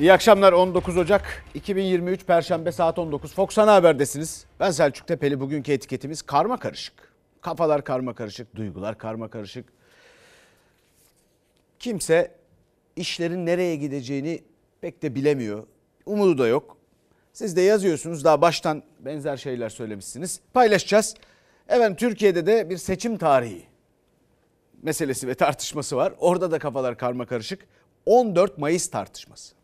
İyi akşamlar 19 Ocak 2023 Perşembe saat 19 Fox Ana Haber'desiniz. Ben Selçuk Tepeli bugünkü etiketimiz karma karışık. Kafalar karma karışık, duygular karma karışık. Kimse işlerin nereye gideceğini pek de bilemiyor. Umudu da yok. Siz de yazıyorsunuz daha baştan benzer şeyler söylemişsiniz. Paylaşacağız. Efendim Türkiye'de de bir seçim tarihi meselesi ve tartışması var. Orada da kafalar karma karışık. 14 Mayıs tartışması.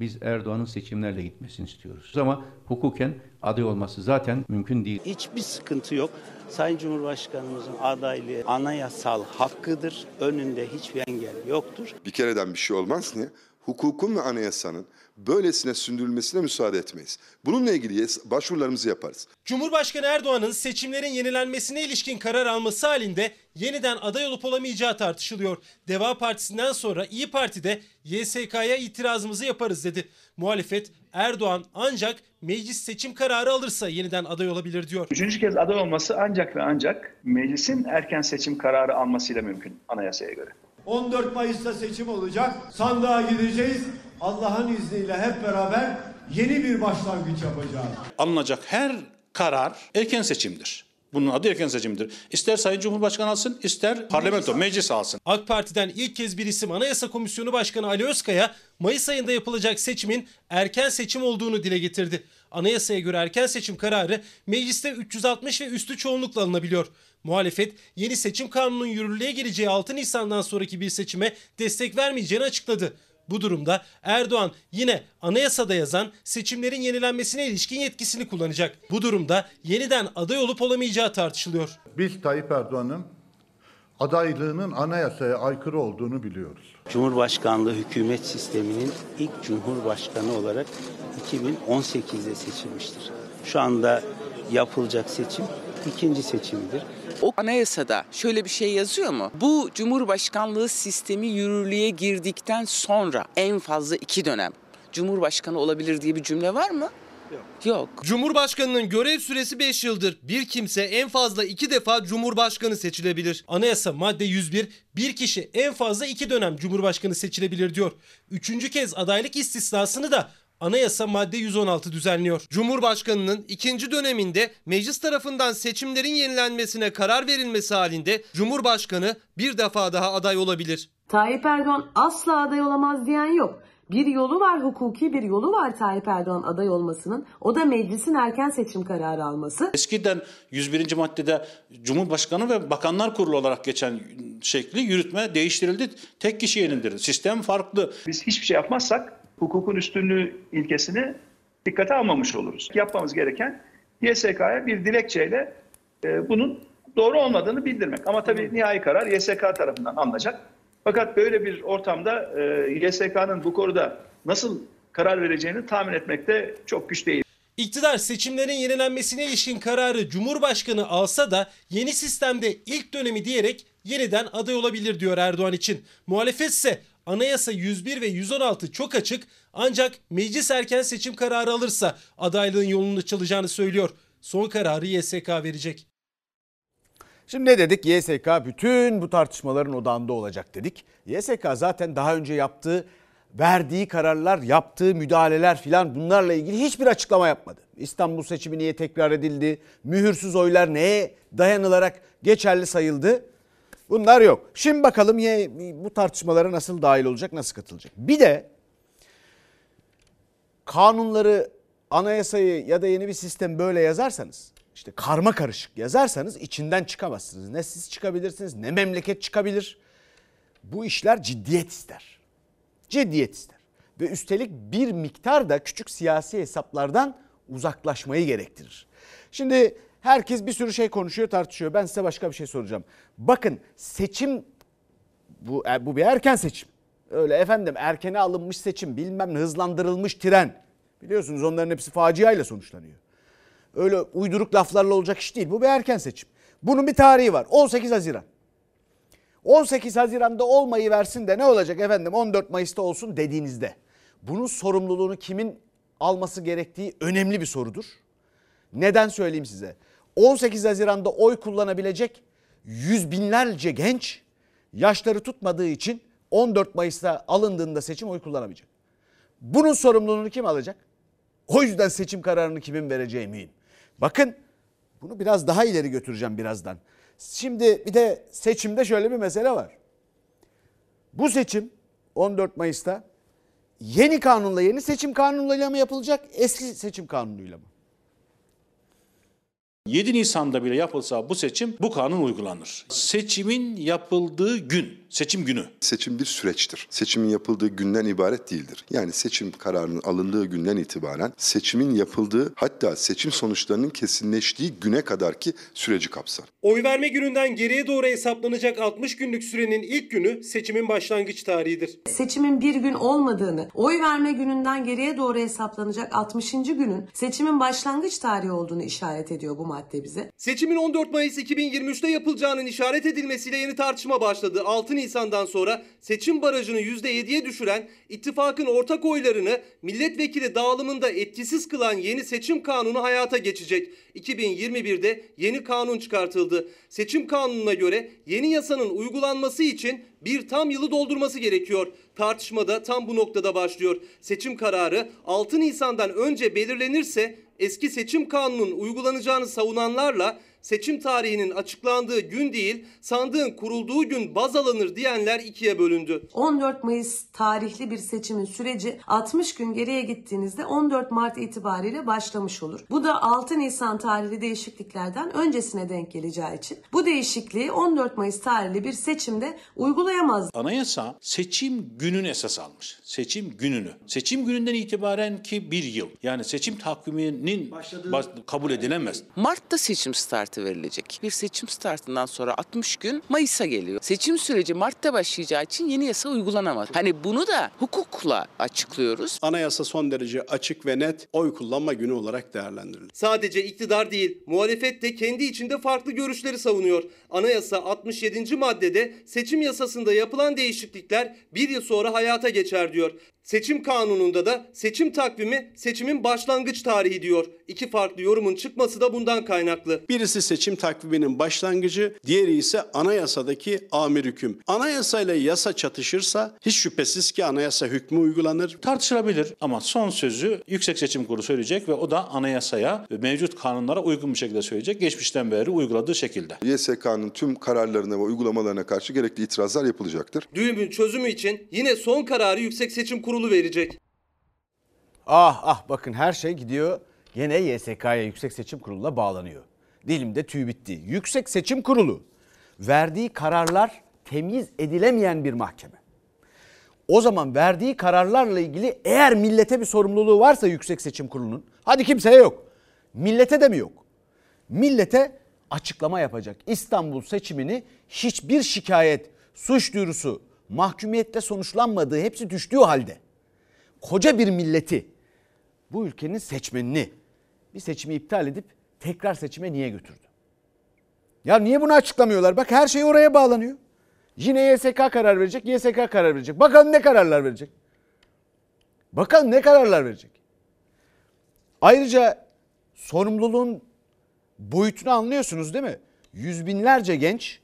Biz Erdoğan'ın seçimlerle gitmesini istiyoruz. Ama hukuken aday olması zaten mümkün değil. Hiçbir sıkıntı yok. Sayın Cumhurbaşkanımızın adaylığı anayasal hakkıdır. Önünde hiçbir engel yoktur. Bir kereden bir şey olmaz niye? Hukukun ve anayasanın böylesine sündürülmesine müsaade etmeyiz. Bununla ilgili başvurularımızı yaparız. Cumhurbaşkanı Erdoğan'ın seçimlerin yenilenmesine ilişkin karar alması halinde yeniden aday olup olamayacağı tartışılıyor. Deva Partisi'nden sonra İyi Parti'de YSK'ya itirazımızı yaparız dedi. Muhalefet Erdoğan ancak meclis seçim kararı alırsa yeniden aday olabilir diyor. Üçüncü kez aday olması ancak ve ancak meclisin erken seçim kararı almasıyla mümkün anayasaya göre. 14 Mayıs'ta seçim olacak. Sandığa gideceğiz. Allah'ın izniyle hep beraber yeni bir başlangıç yapacağız. Alınacak her karar erken seçimdir. Bunun adı erken seçimdir. İster Sayın Cumhurbaşkanı alsın, ister parlamento, meclis alsın. AK Parti'den ilk kez bir isim Anayasa Komisyonu Başkanı Ali Özkaya, Mayıs ayında yapılacak seçimin erken seçim olduğunu dile getirdi. Anayasaya göre erken seçim kararı mecliste 360 ve üstü çoğunlukla alınabiliyor. Muhalefet yeni seçim kanununun yürürlüğe gireceği 6 Nisan'dan sonraki bir seçime destek vermeyeceğini açıkladı. Bu durumda Erdoğan yine anayasada yazan seçimlerin yenilenmesine ilişkin yetkisini kullanacak. Bu durumda yeniden aday olup olamayacağı tartışılıyor. Biz Tayyip Erdoğan'ın adaylığının anayasaya aykırı olduğunu biliyoruz. Cumhurbaşkanlığı hükümet sisteminin ilk cumhurbaşkanı olarak 2018'de seçilmiştir. Şu anda yapılacak seçim ikinci seçimdir. O anayasada şöyle bir şey yazıyor mu? Bu Cumhurbaşkanlığı sistemi yürürlüğe girdikten sonra en fazla iki dönem Cumhurbaşkanı olabilir diye bir cümle var mı? Yok. Cumhurbaşkanının görev süresi 5 yıldır. Bir kimse en fazla 2 defa Cumhurbaşkanı seçilebilir. Anayasa madde 101 bir kişi en fazla 2 dönem Cumhurbaşkanı seçilebilir diyor. Üçüncü kez adaylık istisnasını da Anayasa madde 116 düzenliyor. Cumhurbaşkanının ikinci döneminde meclis tarafından seçimlerin yenilenmesine karar verilmesi halinde Cumhurbaşkanı bir defa daha aday olabilir. Tayyip Erdoğan asla aday olamaz diyen yok. Bir yolu var hukuki bir yolu var Tayyip Erdoğan aday olmasının. O da meclisin erken seçim kararı alması. Eskiden 101. maddede Cumhurbaşkanı ve Bakanlar Kurulu olarak geçen şekli yürütme değiştirildi. Tek kişi yenildirdi. Sistem farklı. Biz hiçbir şey yapmazsak hukukun üstünlüğü ilkesini dikkate almamış oluruz. Yapmamız gereken YSK'ya bir dilekçeyle e, bunun doğru olmadığını bildirmek. Ama tabii nihai karar YSK tarafından alınacak. Fakat böyle bir ortamda e, YSK'nın bu konuda nasıl karar vereceğini tahmin etmekte çok güç değil. İktidar seçimlerin yenilenmesine ilişkin kararı Cumhurbaşkanı alsa da yeni sistemde ilk dönemi diyerek yeniden aday olabilir diyor Erdoğan için. Muhalefet ise Anayasa 101 ve 116 çok açık ancak meclis erken seçim kararı alırsa adaylığın yolunu açılacağını söylüyor. Son kararı YSK verecek. Şimdi ne dedik? YSK bütün bu tartışmaların odağında olacak dedik. YSK zaten daha önce yaptığı, verdiği kararlar, yaptığı müdahaleler filan bunlarla ilgili hiçbir açıklama yapmadı. İstanbul seçimi niye tekrar edildi? Mühürsüz oylar neye dayanılarak geçerli sayıldı? Bunlar yok. Şimdi bakalım bu tartışmalara nasıl dahil olacak, nasıl katılacak? Bir de kanunları, anayasayı ya da yeni bir sistem böyle yazarsanız, işte karma karışık yazarsanız içinden çıkamazsınız. Ne siz çıkabilirsiniz, ne memleket çıkabilir. Bu işler ciddiyet ister. Ciddiyet ister. Ve üstelik bir miktar da küçük siyasi hesaplardan uzaklaşmayı gerektirir. Şimdi Herkes bir sürü şey konuşuyor, tartışıyor. Ben size başka bir şey soracağım. Bakın seçim bu e, bu bir erken seçim. Öyle efendim erkene alınmış seçim, bilmem ne hızlandırılmış tren. Biliyorsunuz onların hepsi faciayla sonuçlanıyor. Öyle uyduruk laflarla olacak iş değil. Bu bir erken seçim. Bunun bir tarihi var. 18 Haziran. 18 Haziran'da olmayı versin de ne olacak efendim 14 Mayıs'ta olsun dediğinizde. Bunun sorumluluğunu kimin alması gerektiği önemli bir sorudur. Neden söyleyeyim size? 18 Haziran'da oy kullanabilecek yüz binlerce genç yaşları tutmadığı için 14 Mayıs'ta alındığında seçim oy kullanamayacak. Bunun sorumluluğunu kim alacak? O yüzden seçim kararını kimin vereceği mühim. Bakın bunu biraz daha ileri götüreceğim birazdan. Şimdi bir de seçimde şöyle bir mesele var. Bu seçim 14 Mayıs'ta yeni kanunla yeni seçim kanunuyla mı yapılacak eski seçim kanunuyla mı? 7 Nisan'da bile yapılsa bu seçim bu kanun uygulanır. Seçimin yapıldığı gün, seçim günü. Seçim bir süreçtir. Seçimin yapıldığı günden ibaret değildir. Yani seçim kararının alındığı günden itibaren seçimin yapıldığı hatta seçim sonuçlarının kesinleştiği güne kadarki süreci kapsar. Oy verme gününden geriye doğru hesaplanacak 60 günlük sürenin ilk günü seçimin başlangıç tarihidir. Seçimin bir gün olmadığını, oy verme gününden geriye doğru hesaplanacak 60. günün seçimin başlangıç tarihi olduğunu işaret ediyor bu madde bize. Seçimin 14 Mayıs 2023'te yapılacağının işaret edilmesiyle yeni tartışma başladı. 6 Nisan'dan sonra seçim barajını %7'ye düşüren, ittifakın ortak oylarını milletvekili dağılımında etkisiz kılan yeni seçim kanunu hayata geçecek. 2021'de yeni kanun çıkartıldı. Seçim kanununa göre yeni yasanın uygulanması için bir tam yılı doldurması gerekiyor. Tartışma da tam bu noktada başlıyor. Seçim kararı 6 Nisan'dan önce belirlenirse eski seçim kanunun uygulanacağını savunanlarla seçim tarihinin açıklandığı gün değil sandığın kurulduğu gün baz alınır diyenler ikiye bölündü. 14 Mayıs tarihli bir seçimin süreci 60 gün geriye gittiğinizde 14 Mart itibariyle başlamış olur. Bu da 6 Nisan tarihli değişikliklerden öncesine denk geleceği için bu değişikliği 14 Mayıs tarihli bir seçimde uygulayamaz. Anayasa seçim gününü esas almış. Seçim gününü. Seçim gününden itibaren ki bir yıl. Yani seçim takviminin baş- kabul edilemez. Mart'ta seçim startı verilecek. Bir seçim startından sonra 60 gün Mayıs'a geliyor. Seçim süreci Mart'ta başlayacağı için yeni yasa uygulanamaz. Hani bunu da hukukla açıklıyoruz. Anayasa son derece açık ve net oy kullanma günü olarak değerlendirilir. Sadece iktidar değil, muhalefet de kendi içinde farklı görüşleri savunuyor. Anayasa 67. maddede seçim yasasında yapılan değişiklikler bir yıl sonra hayata geçer diyor. Seçim kanununda da seçim takvimi seçimin başlangıç tarihi diyor. İki farklı yorumun çıkması da bundan kaynaklı. Birisi seçim takviminin başlangıcı, diğeri ise anayasadaki amir hüküm. Anayasayla yasa çatışırsa hiç şüphesiz ki anayasa hükmü uygulanır. Tartışılabilir ama son sözü Yüksek Seçim Kurulu söyleyecek ve o da anayasaya ve mevcut kanunlara uygun bir şekilde söyleyecek. Geçmişten beri uyguladığı şekilde. YSK'nın tüm kararlarına ve uygulamalarına karşı gerekli itirazlar yapılacaktır. Düğümün çözümü için yine son kararı Yüksek Seçim Kurulu verecek. Ah ah bakın her şey gidiyor gene YSK'ya Yüksek Seçim Kurulu'na bağlanıyor. Dilimde tüy bitti. Yüksek Seçim Kurulu verdiği kararlar temiz edilemeyen bir mahkeme. O zaman verdiği kararlarla ilgili eğer millete bir sorumluluğu varsa Yüksek Seçim Kurulu'nun hadi kimseye yok. Millete de mi yok? Millete açıklama yapacak. İstanbul seçimini hiçbir şikayet, suç duyurusu, mahkumiyette sonuçlanmadığı hepsi düştüğü halde koca bir milleti, bu ülkenin seçmenini bir seçimi iptal edip tekrar seçime niye götürdü? Ya niye bunu açıklamıyorlar? Bak her şey oraya bağlanıyor. Yine YSK karar verecek, YSK karar verecek. Bakalım ne kararlar verecek? Bakalım ne kararlar verecek? Ayrıca sorumluluğun boyutunu anlıyorsunuz değil mi? Yüz binlerce genç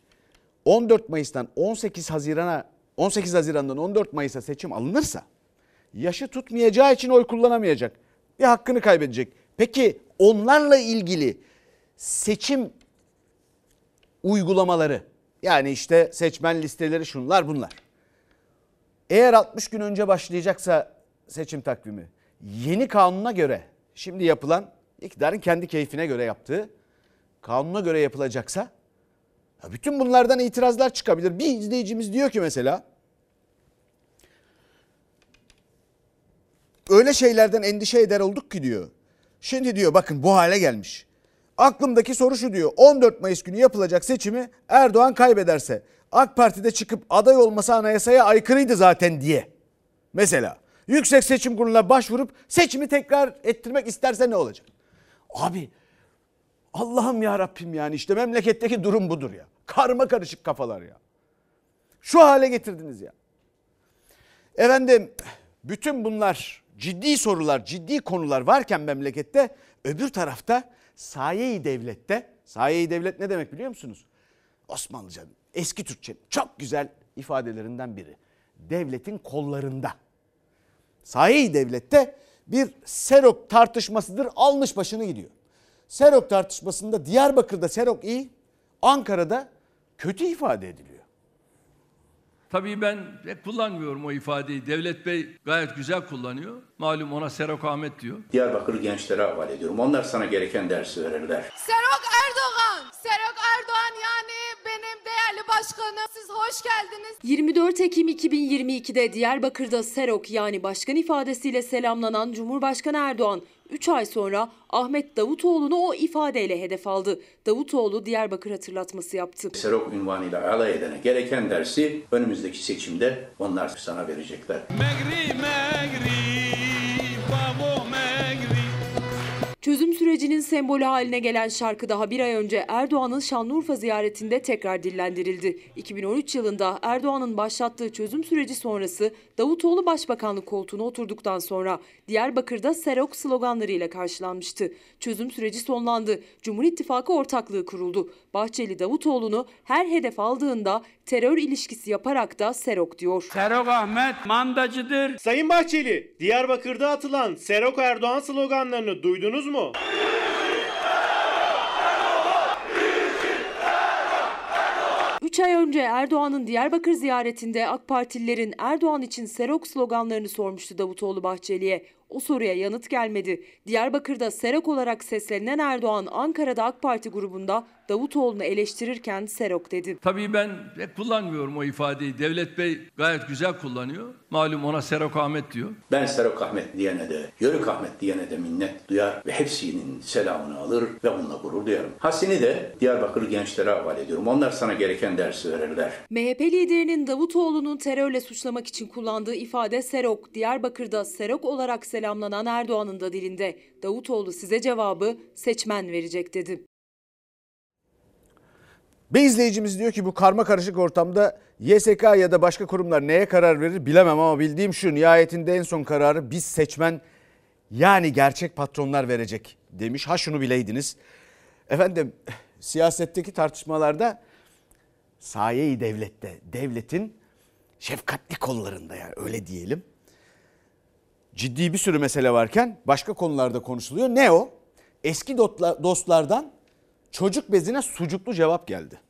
14 Mayıs'tan 18 Haziran'a 18 Haziran'dan 14 Mayıs'a seçim alınırsa yaşı tutmayacağı için oy kullanamayacak. Bir hakkını kaybedecek. Peki onlarla ilgili seçim uygulamaları yani işte seçmen listeleri şunlar bunlar. Eğer 60 gün önce başlayacaksa seçim takvimi yeni kanuna göre şimdi yapılan iktidarın kendi keyfine göre yaptığı kanuna göre yapılacaksa ya bütün bunlardan itirazlar çıkabilir. Bir izleyicimiz diyor ki mesela öyle şeylerden endişe eder olduk ki diyor. Şimdi diyor bakın bu hale gelmiş. Aklımdaki soru şu diyor. 14 Mayıs günü yapılacak seçimi Erdoğan kaybederse AK Parti'de çıkıp aday olması anayasaya aykırıydı zaten diye. Mesela Yüksek Seçim Kurulu'na başvurup seçimi tekrar ettirmek isterse ne olacak? Abi Allah'ım ya Rabbim yani işte memleketteki durum budur ya. Karma karışık kafalar ya. Şu hale getirdiniz ya. Efendim bütün bunlar ciddi sorular, ciddi konular varken memlekette öbür tarafta sayeyi devlette, sayeyi devlet ne demek biliyor musunuz? Osmanlıca'nın eski Türkçe çok güzel ifadelerinden biri. Devletin kollarında. Sahi devlette bir Serok tartışmasıdır almış başını gidiyor. Serok tartışmasında Diyarbakır'da Serok iyi, Ankara'da kötü ifade ediliyor. Tabii ben pek kullanmıyorum o ifadeyi. Devlet Bey gayet güzel kullanıyor. Malum ona Serok Ahmet diyor. Diyarbakır gençlere havale ediyorum. Onlar sana gereken dersi verirler. Serok Erdoğan. Serok Erdoğan yani değerli başkanım. Siz hoş geldiniz. 24 Ekim 2022'de Diyarbakır'da Serok yani başkan ifadesiyle selamlanan Cumhurbaşkanı Erdoğan 3 ay sonra Ahmet Davutoğlu'nu o ifadeyle hedef aldı. Davutoğlu Diyarbakır hatırlatması yaptı. Serok ünvanıyla alay edene gereken dersi önümüzdeki seçimde onlar sana verecekler. Çözüm sürecinin sembolü haline gelen şarkı daha bir ay önce Erdoğan'ın Şanlıurfa ziyaretinde tekrar dillendirildi. 2013 yılında Erdoğan'ın başlattığı çözüm süreci sonrası Davutoğlu başbakanlık koltuğuna oturduktan sonra Diyarbakır'da Serok sloganlarıyla karşılanmıştı. Çözüm süreci sonlandı. Cumhur İttifakı ortaklığı kuruldu. Bahçeli Davutoğlu'nu her hedef aldığında terör ilişkisi yaparak da Serok diyor. Serok Ahmet mandacıdır. Sayın Bahçeli, Diyarbakır'da atılan Serok Erdoğan sloganlarını duydunuz mu? Üç ay önce Erdoğan'ın Diyarbakır ziyaretinde AK Partililerin Erdoğan için Serok sloganlarını sormuştu Davutoğlu Bahçeli'ye. O soruya yanıt gelmedi. Diyarbakır'da Serok olarak seslenen Erdoğan, Ankara'da AK Parti grubunda Davutoğlu'nu eleştirirken Serok dedi. Tabii ben pek kullanmıyorum o ifadeyi. Devlet Bey gayet güzel kullanıyor. Malum ona Serok Ahmet diyor. Ben Serok Ahmet diyene de, Yörük Ahmet diyene de minnet duyar ve hepsinin selamını alır ve onunla gurur duyarım. Hasini de Diyarbakır gençlere havale ediyorum. Onlar sana gereken dersi verirler. MHP liderinin Davutoğlu'nu terörle suçlamak için kullandığı ifade Serok. Diyarbakır'da Serok olarak selamlanan Erdoğan'ın da dilinde. Davutoğlu size cevabı seçmen verecek dedi. Bir izleyicimiz diyor ki bu karma karışık ortamda YSK ya da başka kurumlar neye karar verir bilemem ama bildiğim şu nihayetinde en son kararı biz seçmen yani gerçek patronlar verecek demiş. Ha şunu bileydiniz. Efendim siyasetteki tartışmalarda sayeyi devlette, devletin şefkatli kollarında yani öyle diyelim. Ciddi bir sürü mesele varken başka konularda konuşuluyor. Ne o? Eski dostlardan çocuk bezine sucuklu cevap geldi.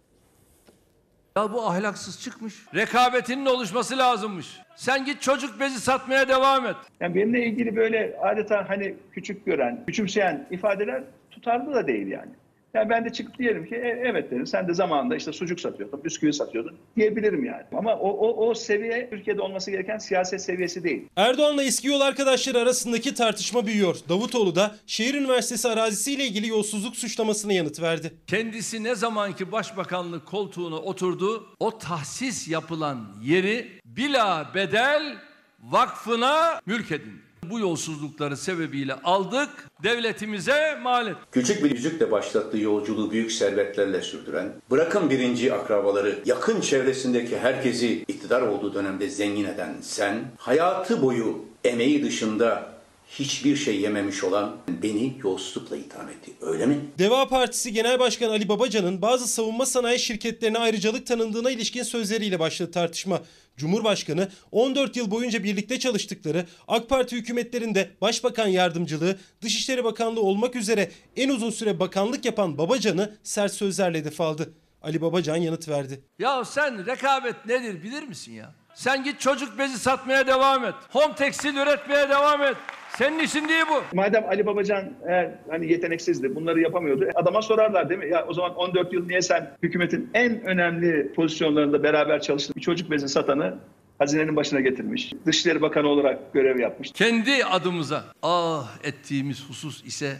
Ya bu ahlaksız çıkmış. Rekabetinin oluşması lazımmış. Sen git çocuk bezi satmaya devam et. Yani benimle ilgili böyle adeta hani küçük gören, küçümseyen ifadeler tutarlı da değil yani. Yani ben de çıkıp diyelim ki e, evet derim sen de zamanında işte sucuk satıyordun, bisküvi satıyordun diyebilirim yani. Ama o, o, o seviye Türkiye'de olması gereken siyaset seviyesi değil. Erdoğan'la eski yol arkadaşları arasındaki tartışma büyüyor. Davutoğlu da şehir üniversitesi arazisiyle ilgili yolsuzluk suçlamasına yanıt verdi. Kendisi ne zamanki başbakanlık koltuğuna oturdu o tahsis yapılan yeri bila bedel vakfına mülk edildi. Bu yolsuzlukları sebebiyle aldık, devletimize mal ettik. Küçük bir yüzükle başlattığı yolculuğu büyük servetlerle sürdüren, bırakın birinci akrabaları, yakın çevresindeki herkesi iktidar olduğu dönemde zengin eden sen, hayatı boyu emeği dışında hiçbir şey yememiş olan beni yolsuzlukla itham etti. Öyle mi? Deva Partisi Genel Başkanı Ali Babacan'ın bazı savunma sanayi şirketlerine ayrıcalık tanındığına ilişkin sözleriyle başladı tartışma. Cumhurbaşkanı 14 yıl boyunca birlikte çalıştıkları AK Parti hükümetlerinde Başbakan Yardımcılığı, Dışişleri Bakanlığı olmak üzere en uzun süre bakanlık yapan Babacan'ı sert sözlerle hedef aldı. Ali Babacan yanıt verdi. Ya sen rekabet nedir bilir misin ya? Sen git çocuk bezi satmaya devam et. Home tekstil üretmeye devam et. Senin işin değil bu. Madem Ali Babacan eğer hani yeteneksizdi, bunları yapamıyordu. Adama sorarlar değil mi? Ya o zaman 14 yıl niye sen hükümetin en önemli pozisyonlarında beraber çalıştın? Bir çocuk bezi satanı hazinenin başına getirmiş. Dışişleri Bakanı olarak görev yapmış. Kendi adımıza ah ettiğimiz husus ise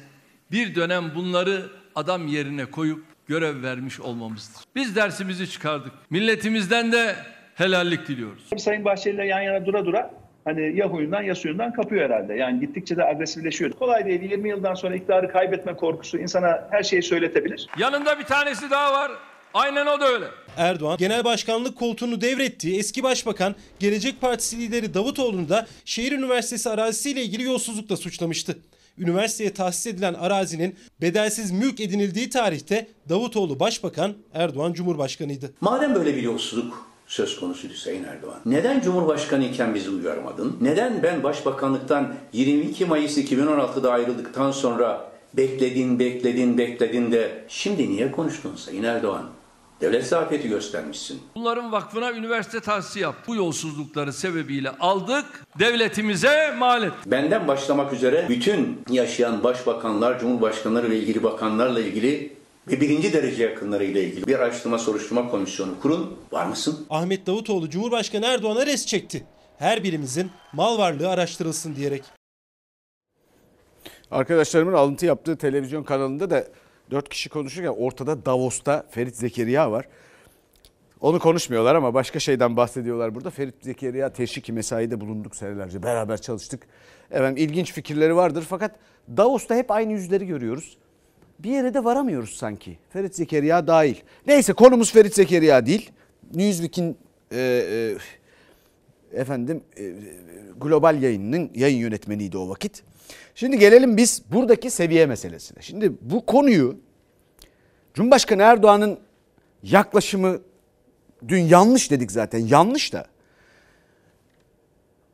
bir dönem bunları adam yerine koyup görev vermiş olmamızdır. Biz dersimizi çıkardık. Milletimizden de helallik diliyoruz. Sayın Bahçeli ile yan yana dura dura hani ya huyundan ya suyundan kapıyor herhalde. Yani gittikçe de agresifleşiyor. Kolay değil 20 yıldan sonra iktidarı kaybetme korkusu insana her şeyi söyletebilir. Yanında bir tanesi daha var. Aynen o da öyle. Erdoğan genel başkanlık koltuğunu devrettiği eski başbakan Gelecek Partisi lideri Davutoğlu'nu da şehir üniversitesi arazisiyle ilgili yolsuzlukla suçlamıştı. Üniversiteye tahsis edilen arazinin bedelsiz mülk edinildiği tarihte Davutoğlu başbakan, Erdoğan cumhurbaşkanıydı. Madem böyle bir yolsuzluk söz konusuydu Sayın Erdoğan. Neden Cumhurbaşkanı iken bizi uyarmadın? Neden ben Başbakanlıktan 22 Mayıs 2016'da ayrıldıktan sonra bekledin, bekledin, bekledin de şimdi niye konuştun Sayın Erdoğan? Devlet zafiyeti göstermişsin. Bunların vakfına üniversite tahsisi yap. Bu yolsuzlukları sebebiyle aldık, devletimize mal ettik. Benden başlamak üzere bütün yaşayan başbakanlar, cumhurbaşkanları ve ilgili bakanlarla ilgili ve birinci derece yakınlarıyla ilgili bir araştırma soruşturma komisyonu kurun. Var mısın? Ahmet Davutoğlu Cumhurbaşkanı Erdoğan'a res çekti. Her birimizin mal varlığı araştırılsın diyerek. Arkadaşlarımın alıntı yaptığı televizyon kanalında da dört kişi konuşurken ortada Davos'ta Ferit Zekeriya var. Onu konuşmuyorlar ama başka şeyden bahsediyorlar burada. Ferit Zekeriya teşviki mesaide bulunduk senelerce. Beraber çalıştık. Efendim ilginç fikirleri vardır fakat Davos'ta hep aynı yüzleri görüyoruz. Bir yere de varamıyoruz sanki. Ferit Zekeriya dahil. Neyse konumuz Ferit Zekeriya değil. Newsweek'in e, e, efendim e, global yayınının yayın yönetmeniydi o vakit. Şimdi gelelim biz buradaki seviye meselesine. Şimdi bu konuyu Cumhurbaşkanı Erdoğan'ın yaklaşımı dün yanlış dedik zaten yanlış da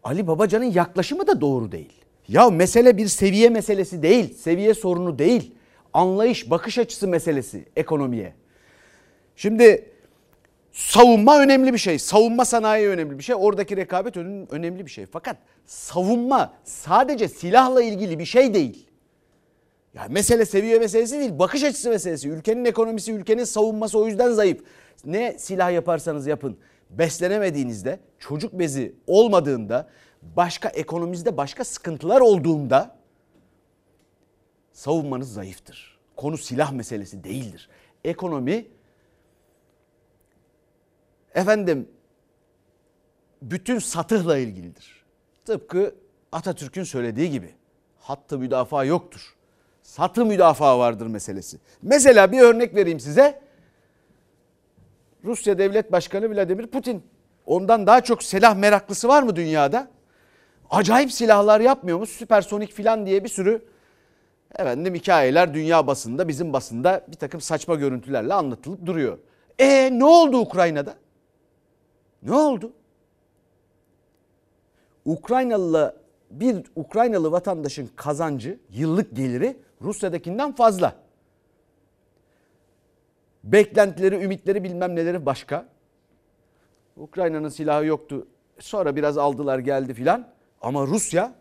Ali Babacan'ın yaklaşımı da doğru değil. Ya mesele bir seviye meselesi değil, seviye sorunu değil. Anlayış, bakış açısı meselesi ekonomiye. Şimdi savunma önemli bir şey. Savunma sanayi önemli bir şey. Oradaki rekabet önemli bir şey. Fakat savunma sadece silahla ilgili bir şey değil. Yani mesele seviye meselesi değil, bakış açısı meselesi. Ülkenin ekonomisi, ülkenin savunması o yüzden zayıf. Ne silah yaparsanız yapın. Beslenemediğinizde, çocuk bezi olmadığında, başka ekonomimizde başka sıkıntılar olduğunda savunmanız zayıftır. Konu silah meselesi değildir. Ekonomi efendim bütün satıhla ilgilidir. Tıpkı Atatürk'ün söylediği gibi hattı müdafaa yoktur. Satı müdafaa vardır meselesi. Mesela bir örnek vereyim size. Rusya Devlet Başkanı Vladimir Putin. Ondan daha çok silah meraklısı var mı dünyada? Acayip silahlar yapmıyor mu? Süpersonik filan diye bir sürü efendim hikayeler dünya basında bizim basında bir takım saçma görüntülerle anlatılıp duruyor. E ne oldu Ukrayna'da? Ne oldu? Ukraynalı bir Ukraynalı vatandaşın kazancı, yıllık geliri Rusya'dakinden fazla. Beklentileri, ümitleri bilmem neleri başka. Ukrayna'nın silahı yoktu. Sonra biraz aldılar geldi filan. Ama Rusya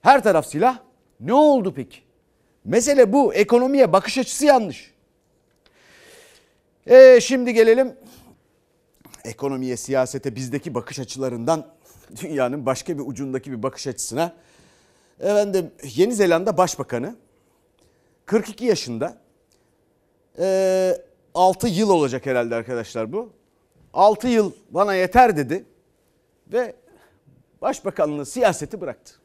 her taraf silah. Ne oldu peki? Mesele bu. Ekonomiye bakış açısı yanlış. E şimdi gelelim ekonomiye, siyasete bizdeki bakış açılarından dünyanın başka bir ucundaki bir bakış açısına. Efendim Yeni Zelanda Başbakanı 42 yaşında. E, 6 yıl olacak herhalde arkadaşlar bu. 6 yıl bana yeter dedi ve başbakanlığı siyaseti bıraktı.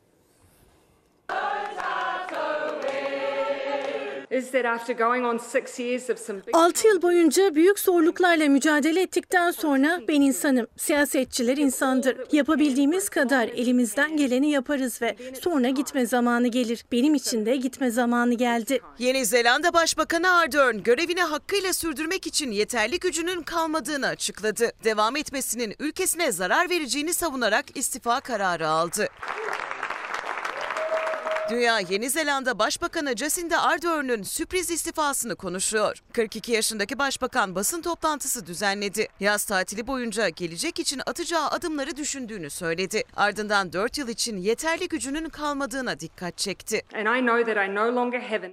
6 yıl boyunca büyük zorluklarla mücadele ettikten sonra ben insanım. Siyasetçiler insandır. Yapabildiğimiz kadar elimizden geleni yaparız ve sonra gitme zamanı gelir. Benim için de gitme zamanı geldi. Yeni Zelanda Başbakanı Ardern görevini hakkıyla sürdürmek için yeterli gücünün kalmadığını açıkladı. Devam etmesinin ülkesine zarar vereceğini savunarak istifa kararı aldı. Dünya Yeni Zelanda Başbakanı Jacinda Ardern'ün sürpriz istifasını konuşuyor. 42 yaşındaki başbakan basın toplantısı düzenledi. Yaz tatili boyunca gelecek için atacağı adımları düşündüğünü söyledi. Ardından 4 yıl için yeterli gücünün kalmadığına dikkat çekti.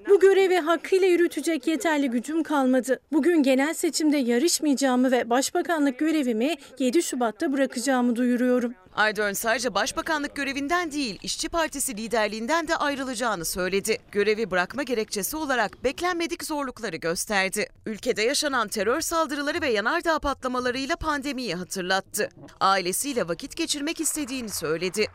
Bu görevi hakkıyla yürütecek yeterli gücüm kalmadı. Bugün genel seçimde yarışmayacağımı ve başbakanlık görevimi 7 Şubat'ta bırakacağımı duyuruyorum. Ardern sadece başbakanlık görevinden değil, İşçi Partisi liderliğinden de ayrılacağını söyledi. Görevi bırakma gerekçesi olarak beklenmedik zorlukları gösterdi. Ülkede yaşanan terör saldırıları ve yanardağ patlamalarıyla pandemiyi hatırlattı. Ailesiyle vakit geçirmek istediğini söyledi.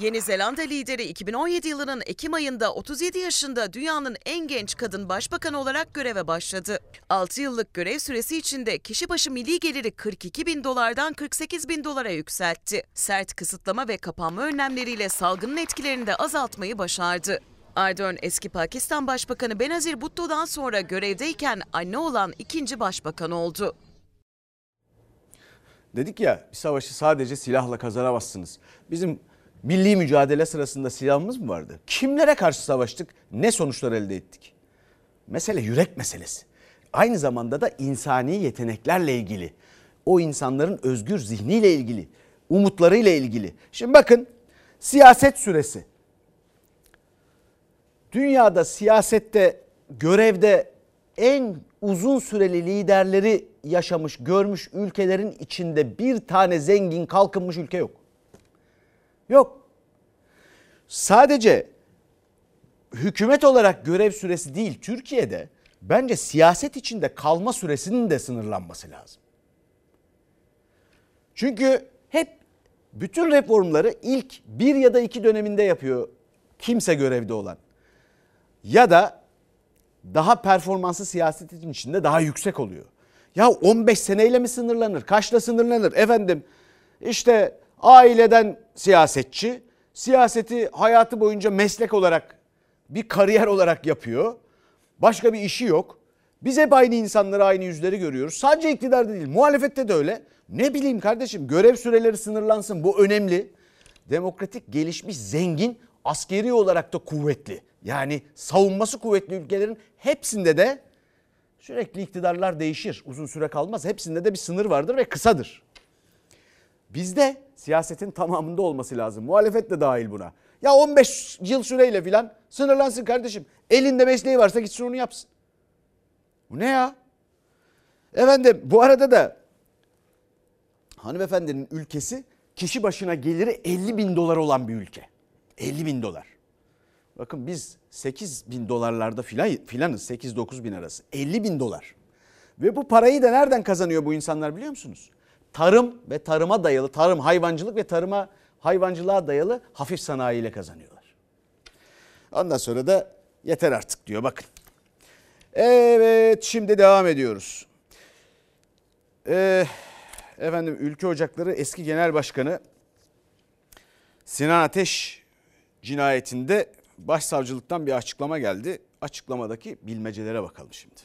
Yeni Zelanda lideri 2017 yılının Ekim ayında 37 yaşında dünyanın en genç kadın başbakanı olarak göreve başladı. 6 yıllık görev süresi içinde kişi başı milli geliri 42 bin dolardan 48 bin dolara yükseltti. Sert kısıtlama ve kapanma önlemleriyle salgının etkilerini de azaltmayı başardı. Ardern eski Pakistan Başbakanı Benazir Bhutto'dan sonra görevdeyken anne olan ikinci başbakan oldu. Dedik ya bir savaşı sadece silahla kazanamazsınız. Bizim milli mücadele sırasında silahımız mı vardı? Kimlere karşı savaştık? Ne sonuçlar elde ettik? Mesele yürek meselesi. Aynı zamanda da insani yeteneklerle ilgili. O insanların özgür zihniyle ilgili, umutlarıyla ilgili. Şimdi bakın siyaset süresi. Dünyada siyasette görevde en uzun süreli liderleri yaşamış, görmüş ülkelerin içinde bir tane zengin kalkınmış ülke yok. Yok. Sadece hükümet olarak görev süresi değil Türkiye'de bence siyaset içinde kalma süresinin de sınırlanması lazım. Çünkü hep bütün reformları ilk bir ya da iki döneminde yapıyor kimse görevde olan. Ya da daha performanslı siyasetin içinde daha yüksek oluyor. Ya 15 seneyle mi sınırlanır? Kaçla sınırlanır? Efendim işte aileden siyasetçi, siyaseti hayatı boyunca meslek olarak bir kariyer olarak yapıyor. Başka bir işi yok. Biz hep aynı insanları, aynı yüzleri görüyoruz. Sadece iktidarda değil, muhalefette de öyle. Ne bileyim kardeşim görev süreleri sınırlansın bu önemli. Demokratik, gelişmiş, zengin, askeri olarak da kuvvetli. Yani savunması kuvvetli ülkelerin hepsinde de sürekli iktidarlar değişir. Uzun süre kalmaz. Hepsinde de bir sınır vardır ve kısadır. Bizde siyasetin tamamında olması lazım. Muhalefet de dahil buna. Ya 15 yıl süreyle filan sınırlansın kardeşim. Elinde mesleği varsa gitsin onu yapsın. Bu ne ya? Efendim bu arada da hanımefendinin ülkesi kişi başına geliri 50 bin dolar olan bir ülke. 50 bin dolar. Bakın biz 8 bin dolarlarda filan, filanız 8-9 bin arası. 50 bin dolar. Ve bu parayı da nereden kazanıyor bu insanlar biliyor musunuz? Tarım ve tarıma dayalı, tarım, hayvancılık ve tarıma hayvancılığa dayalı hafif sanayiyle kazanıyorlar. Ondan sonra da yeter artık diyor bakın. Evet şimdi devam ediyoruz. Ee, efendim Ülke Ocakları eski genel başkanı Sinan Ateş cinayetinde başsavcılıktan bir açıklama geldi. Açıklamadaki bilmecelere bakalım şimdi.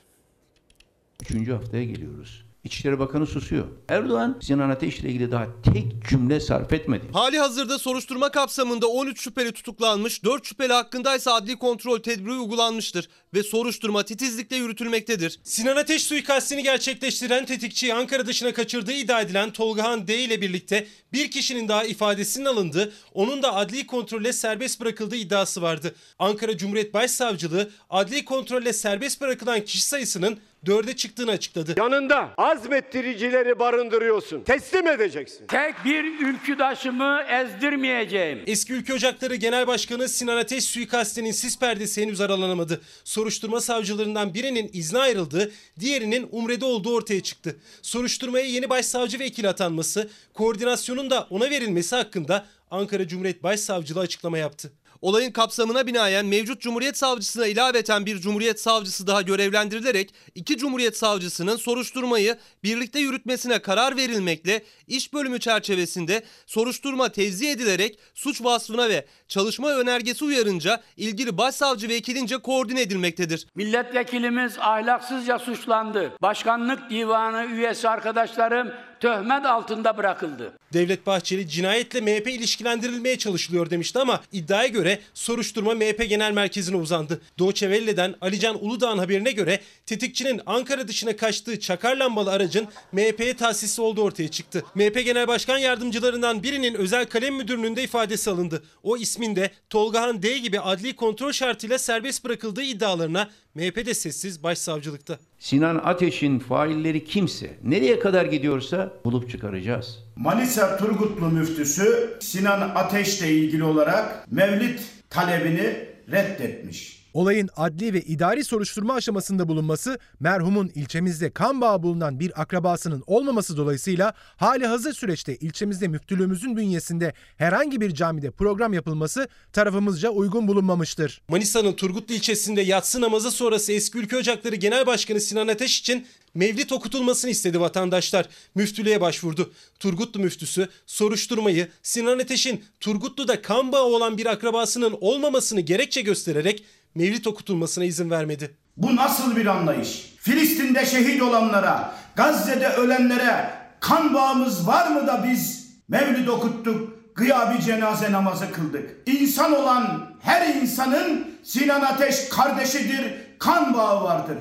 Üçüncü haftaya geliyoruz. İçişleri Bakanı susuyor. Erdoğan Sinan Ateş ile ilgili daha tek cümle sarf etmedi. Hali hazırda soruşturma kapsamında 13 şüpheli tutuklanmış, 4 şüpheli hakkında ise adli kontrol tedbiri uygulanmıştır ve soruşturma titizlikle yürütülmektedir. Sinan Ateş suikastini gerçekleştiren tetikçiyi Ankara dışına kaçırdığı iddia edilen Tolgahan D ile birlikte bir kişinin daha ifadesinin alındığı, onun da adli kontrolle serbest bırakıldığı iddiası vardı. Ankara Cumhuriyet Başsavcılığı adli kontrolle serbest bırakılan kişi sayısının dörde çıktığını açıkladı. Yanında azmettiricileri barındırıyorsun. Teslim edeceksin. Tek bir ülküdaşımı ezdirmeyeceğim. Eski Ülke Ocakları Genel Başkanı Sinan Ateş suikastinin sis perdesi henüz aralanamadı. Soruşturma savcılarından birinin izne ayrıldığı, diğerinin umrede olduğu ortaya çıktı. Soruşturmaya yeni başsavcı vekili atanması, koordinasyonun da ona verilmesi hakkında Ankara Cumhuriyet Başsavcılığı açıklama yaptı. Olayın kapsamına binaen mevcut Cumhuriyet Savcısına ilaveten bir Cumhuriyet Savcısı daha görevlendirilerek iki Cumhuriyet Savcısının soruşturmayı birlikte yürütmesine karar verilmekle iş bölümü çerçevesinde soruşturma tevzi edilerek suç vasfına ve çalışma önergesi uyarınca ilgili başsavcı vekilince koordine edilmektedir. Milletvekilimiz ahlaksızca suçlandı. Başkanlık divanı üyesi arkadaşlarım töhmet altında bırakıldı. Devlet Bahçeli cinayetle MHP ilişkilendirilmeye çalışılıyor demişti ama iddiaya göre soruşturma MHP Genel Merkezi'ne uzandı. Doğçe Velle'den Alican Uludağ'ın haberine göre tetikçinin Ankara dışına kaçtığı çakar lambalı aracın MHP'ye tahsisi olduğu ortaya çıktı. MHP Genel Başkan Yardımcılarından birinin özel kalem müdürlüğünde ifadesi alındı. O isminde Tolgahan D gibi adli kontrol şartıyla serbest bırakıldığı iddialarına MHP de sessiz başsavcılıkta. Sinan Ateş'in failleri kimse, nereye kadar gidiyorsa bulup çıkaracağız. Manisa Turgutlu müftüsü Sinan Ateş'le ilgili olarak mevlid talebini reddetmiş. Olayın adli ve idari soruşturma aşamasında bulunması, merhumun ilçemizde kan bağı bulunan bir akrabasının olmaması dolayısıyla hali hazır süreçte ilçemizde müftülüğümüzün bünyesinde herhangi bir camide program yapılması tarafımızca uygun bulunmamıştır. Manisa'nın Turgutlu ilçesinde yatsı namazı sonrası Eski Ülke Ocakları Genel Başkanı Sinan Ateş için mevlit okutulmasını istedi vatandaşlar. Müftülüğe başvurdu. Turgutlu müftüsü soruşturmayı Sinan Ateş'in Turgutlu'da kan bağı olan bir akrabasının olmamasını gerekçe göstererek mevlit okutulmasına izin vermedi. Bu nasıl bir anlayış? Filistin'de şehit olanlara, Gazze'de ölenlere kan bağımız var mı da biz mevlid okuttuk, gıyabi cenaze namazı kıldık. İnsan olan her insanın Sinan Ateş kardeşidir, kan bağı vardır.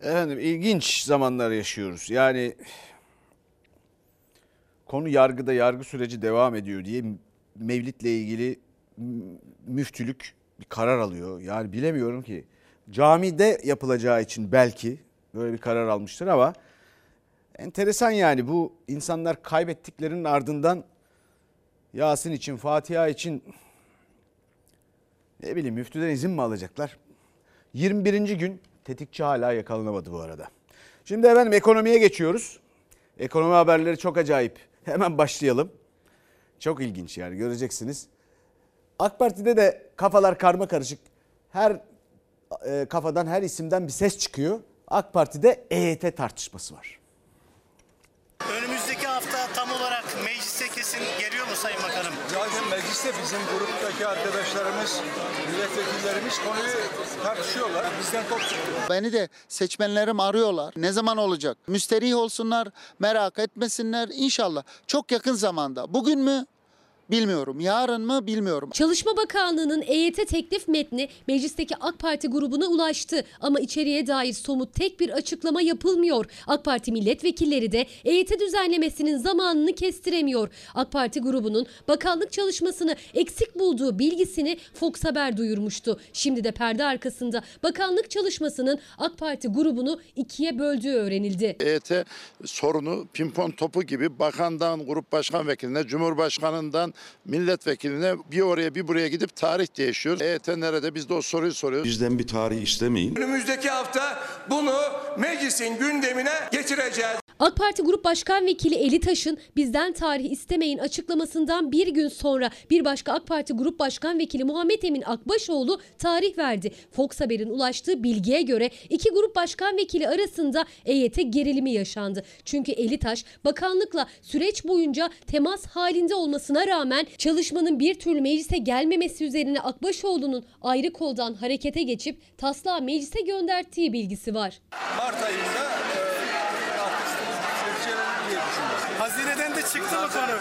Efendim ilginç zamanlar yaşıyoruz. Yani konu yargıda yargı süreci devam ediyor diye Mevlid'le ilgili müftülük bir karar alıyor. Yani bilemiyorum ki camide yapılacağı için belki böyle bir karar almıştır ama enteresan yani bu insanlar kaybettiklerinin ardından Yasin için, Fatiha için ne bileyim müftüden izin mi alacaklar? 21. gün tetikçi hala yakalanamadı bu arada. Şimdi efendim ekonomiye geçiyoruz. Ekonomi haberleri çok acayip. Hemen başlayalım. Çok ilginç yani göreceksiniz. AK Parti'de de kafalar karma karışık. Her e, kafadan her isimden bir ses çıkıyor. AK Parti'de EYT tartışması var. Önümüzdeki hafta tam olarak meclise kesin geliyor mu Sayın Bakanım? Zaten mecliste bizim gruptaki arkadaşlarımız, milletvekillerimiz konuyu tartışıyorlar. Bizden top çıktı. Beni de seçmenlerim arıyorlar. Ne zaman olacak? Müsterih olsunlar, merak etmesinler inşallah. Çok yakın zamanda. Bugün mü? Bilmiyorum. Yarın mı? Bilmiyorum. Çalışma Bakanlığı'nın EYT teklif metni meclisteki AK Parti grubuna ulaştı ama içeriye dair somut tek bir açıklama yapılmıyor. AK Parti milletvekilleri de EYT düzenlemesinin zamanını kestiremiyor. AK Parti grubunun bakanlık çalışmasını eksik bulduğu bilgisini Fox Haber duyurmuştu. Şimdi de perde arkasında bakanlık çalışmasının AK Parti grubunu ikiye böldüğü öğrenildi. EYT sorunu pimpon topu gibi bakandan grup başkan vekiline, cumhurbaşkanından milletvekiline bir oraya bir buraya gidip tarih değişiyor. EYT nerede? Biz de o soruyu soruyoruz. Bizden bir tarih istemeyin. Önümüzdeki hafta bunu meclisin gündemine getireceğiz. AK Parti Grup Başkan Vekili Eli Taş'ın bizden tarih istemeyin açıklamasından bir gün sonra bir başka AK Parti Grup Başkan Vekili Muhammed Emin Akbaşoğlu tarih verdi. Fox Haber'in ulaştığı bilgiye göre iki grup başkan vekili arasında EYT gerilimi yaşandı. Çünkü Eli Taş bakanlıkla süreç boyunca temas halinde olmasına rağmen çalışmanın bir türlü meclise gelmemesi üzerine Akbaşoğlu'nun ayrı koldan harekete geçip taslağı meclise gönderdiği bilgisi var. Mart ayında De çıktı mı konu?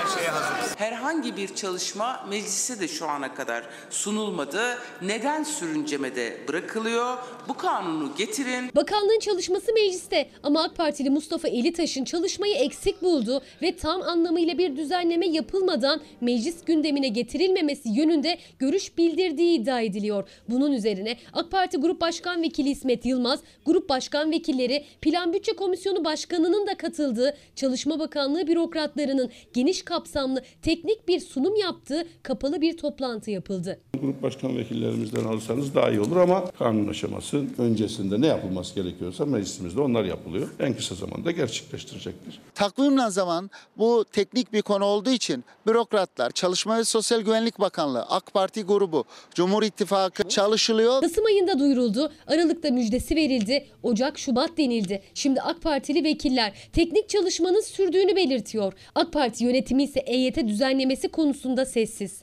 Her şeye hazırız. Herhangi bir çalışma meclise de şu ana kadar sunulmadı. Neden sürüncemede bırakılıyor? Bu kanunu getirin. Bakanlığın çalışması mecliste ama AK Partili Mustafa Elitaş'ın çalışmayı eksik buldu ve tam anlamıyla bir düzenleme yapılmadan meclis gündemine getirilmemesi yönünde görüş bildirdiği iddia ediliyor. Bunun üzerine AK Parti Grup Başkan Vekili İsmet Yılmaz, Grup Başkan Vekilleri, Plan Bütçe Komisyonu Başkanı'nın da katıldığı Çalışma Bakanlığı bürokratlarının geniş kapsamlı teknik bir sunum yaptığı kapalı bir toplantı yapıldı. Grup başkan vekillerimizden alırsanız daha iyi olur ama kanun aşaması öncesinde ne yapılması gerekiyorsa meclisimizde onlar yapılıyor. En kısa zamanda gerçekleştirecektir. Takvimle zaman bu teknik bir konu olduğu için bürokratlar, Çalışma ve Sosyal Güvenlik Bakanlığı, AK Parti grubu, Cumhur İttifakı çalışılıyor. Kasım ayında duyuruldu, Aralık'ta müjdesi verildi, Ocak, Şubat denildi. Şimdi AK Partili vekiller teknik çalışmanın sürdüğünü belirtiyor. AK Parti yönetimi ise EYT düzenlemesi konusunda sessiz.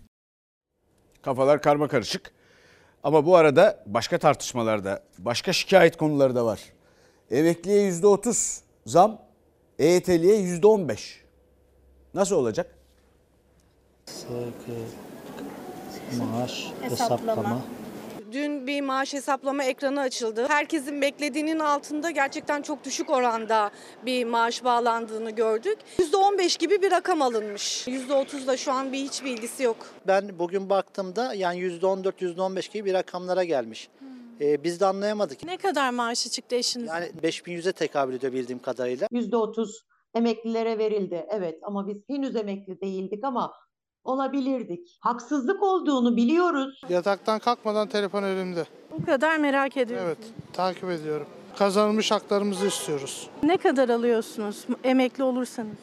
Kafalar karma karışık. Ama bu arada başka tartışmalarda, başka şikayet konuları da var. Emekliye %30 zam, EYT'liye %15. Nasıl olacak? maaş hesaplama. Dün bir maaş hesaplama ekranı açıldı. Herkesin beklediğinin altında gerçekten çok düşük oranda bir maaş bağlandığını gördük. %15 gibi bir rakam alınmış. %30 da şu an bir hiç bilgisi yok. Ben bugün baktığımda yani %14, %15 gibi bir rakamlara gelmiş. Ee, biz de anlayamadık. Ne kadar maaşı çıktı eşiniz? Yani 5100'e tekabül ediyor bildiğim kadarıyla. %30 emeklilere verildi. Evet ama biz henüz emekli değildik ama olabilirdik. Haksızlık olduğunu biliyoruz. Yataktan kalkmadan telefon elimde. Bu kadar merak ediyorsunuz. Evet, takip ediyorum. Kazanılmış haklarımızı istiyoruz. Ne kadar alıyorsunuz emekli olursanız?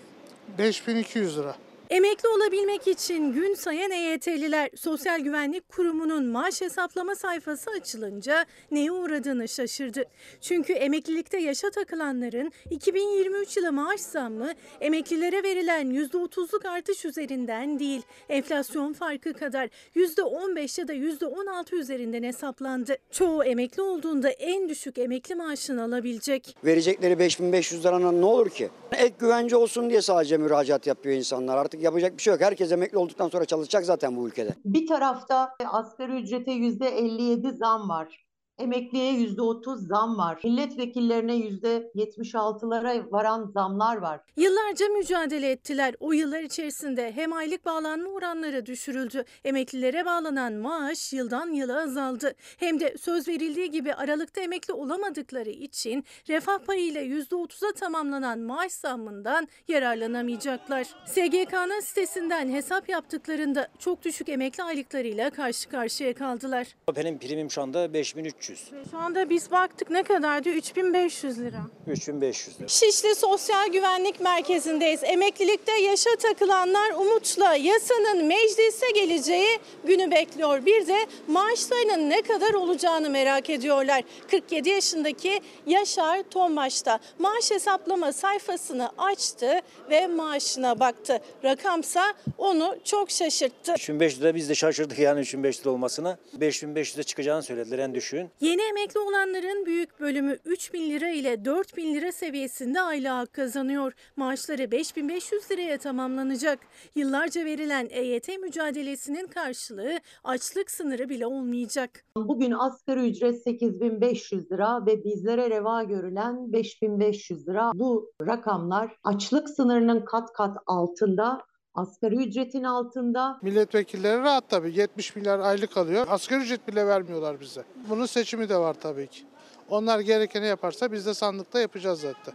5200 lira. Emekli olabilmek için gün sayan EYT'liler Sosyal Güvenlik Kurumu'nun maaş hesaplama sayfası açılınca neye uğradığını şaşırdı. Çünkü emeklilikte yaşa takılanların 2023 yılı maaş zammı emeklilere verilen %30'luk artış üzerinden değil, enflasyon farkı kadar %15 ya da %16 üzerinden hesaplandı. Çoğu emekli olduğunda en düşük emekli maaşını alabilecek. Verecekleri 5500 liradan ne olur ki? Ek güvence olsun diye sadece müracaat yapıyor insanlar. Artık yapacak bir şey yok. Herkes emekli olduktan sonra çalışacak zaten bu ülkede. Bir tarafta asgari ücrete yüzde 57 zam var. Emekliye yüzde 30 zam var. Milletvekillerine yüzde 76'lara varan zamlar var. Yıllarca mücadele ettiler. O yıllar içerisinde hem aylık bağlanma oranları düşürüldü. Emeklilere bağlanan maaş yıldan yıla azaldı. Hem de söz verildiği gibi Aralık'ta emekli olamadıkları için refah payıyla %30'a tamamlanan maaş zammından yararlanamayacaklar. SGK'nın sitesinden hesap yaptıklarında çok düşük emekli aylıklarıyla karşı karşıya kaldılar. Benim primim şu anda 5300. Şu anda biz baktık ne kadardı? 3500 lira. 3500 lira. Şişli Sosyal Güvenlik Merkezi'ndeyiz. Emeklilikte yaşa takılanlar umutla yasanın meclise geleceği günü bekliyor. Bir de maaşlarının ne kadar olacağını merak ediyorlar. 47 yaşındaki Yaşar Tombaş'ta maaş hesaplama sayfasını açtı ve maaşına baktı. Rakamsa onu çok şaşırttı. 3500 lira biz de şaşırdık yani 3500 lira olmasına. 5500'e çıkacağını söylediler en düşüğün. Yeni emekli olanların büyük bölümü 3 bin lira ile 4 bin lira seviyesinde aylık hak kazanıyor. Maaşları 5500 liraya tamamlanacak. Yıllarca verilen EYT mücadelesinin karşılığı açlık sınırı bile olmayacak. Bugün asgari ücret 8500 lira ve bizlere reva görülen 5500 lira. Bu rakamlar açlık sınırının kat kat altında. Asgari ücretin altında. Milletvekilleri rahat tabii. 70 milyar aylık alıyor. Asgari ücret bile vermiyorlar bize. Bunun seçimi de var tabii ki. Onlar gerekeni yaparsa biz de sandıkta yapacağız zaten.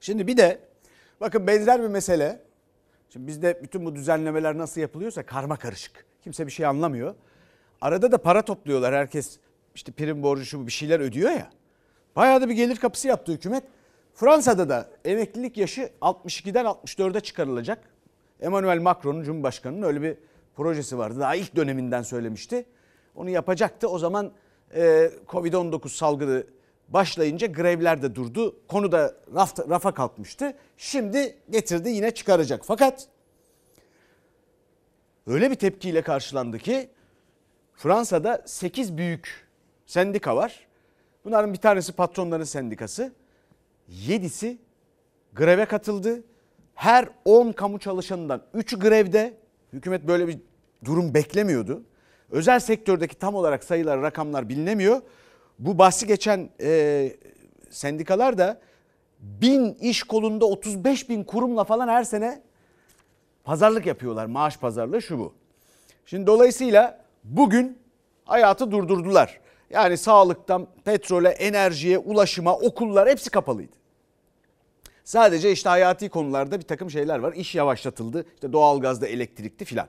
Şimdi bir de bakın benzer bir mesele. Şimdi bizde bütün bu düzenlemeler nasıl yapılıyorsa karma karışık. Kimse bir şey anlamıyor. Arada da para topluyorlar. Herkes işte prim borcu şu bir şeyler ödüyor ya. Bayağı da bir gelir kapısı yaptı hükümet. Fransa'da da emeklilik yaşı 62'den 64'e çıkarılacak. Emmanuel Macron'un Cumhurbaşkanı'nın öyle bir projesi vardı. Daha ilk döneminden söylemişti. Onu yapacaktı. O zaman e, Covid-19 salgını başlayınca grevler de durdu. Konu da raf, rafa kalkmıştı. Şimdi getirdi yine çıkaracak. Fakat öyle bir tepkiyle karşılandı ki Fransa'da 8 büyük sendika var. Bunların bir tanesi patronların sendikası. 7'si greve katıldı. Her 10 kamu çalışanından 3'ü grevde. Hükümet böyle bir durum beklemiyordu. Özel sektördeki tam olarak sayılar, rakamlar bilinemiyor. Bu bahsi geçen e, sendikalar da bin iş kolunda 35 bin kurumla falan her sene pazarlık yapıyorlar. Maaş pazarlığı şu bu. Şimdi dolayısıyla bugün hayatı durdurdular. Yani sağlıktan petrole, enerjiye, ulaşıma, okullar hepsi kapalıydı. Sadece işte hayati konularda bir takım şeyler var. İş yavaşlatıldı. İşte doğalgazda, elektrikti filan.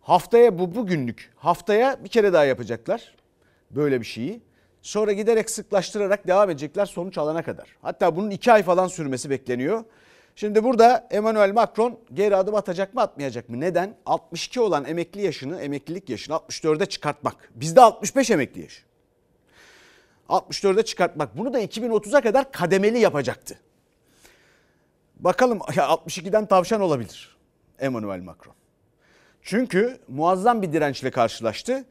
Haftaya bu bugünlük. Haftaya bir kere daha yapacaklar böyle bir şeyi. Sonra giderek sıklaştırarak devam edecekler sonuç alana kadar. Hatta bunun iki ay falan sürmesi bekleniyor. Şimdi burada Emmanuel Macron geri adım atacak mı atmayacak mı? Neden? 62 olan emekli yaşını, emeklilik yaşını 64'e çıkartmak. Bizde 65 emekli yaş. 64'e çıkartmak. Bunu da 2030'a kadar kademeli yapacaktı. Bakalım 62'den tavşan olabilir Emmanuel Macron. Çünkü muazzam bir dirençle karşılaştı.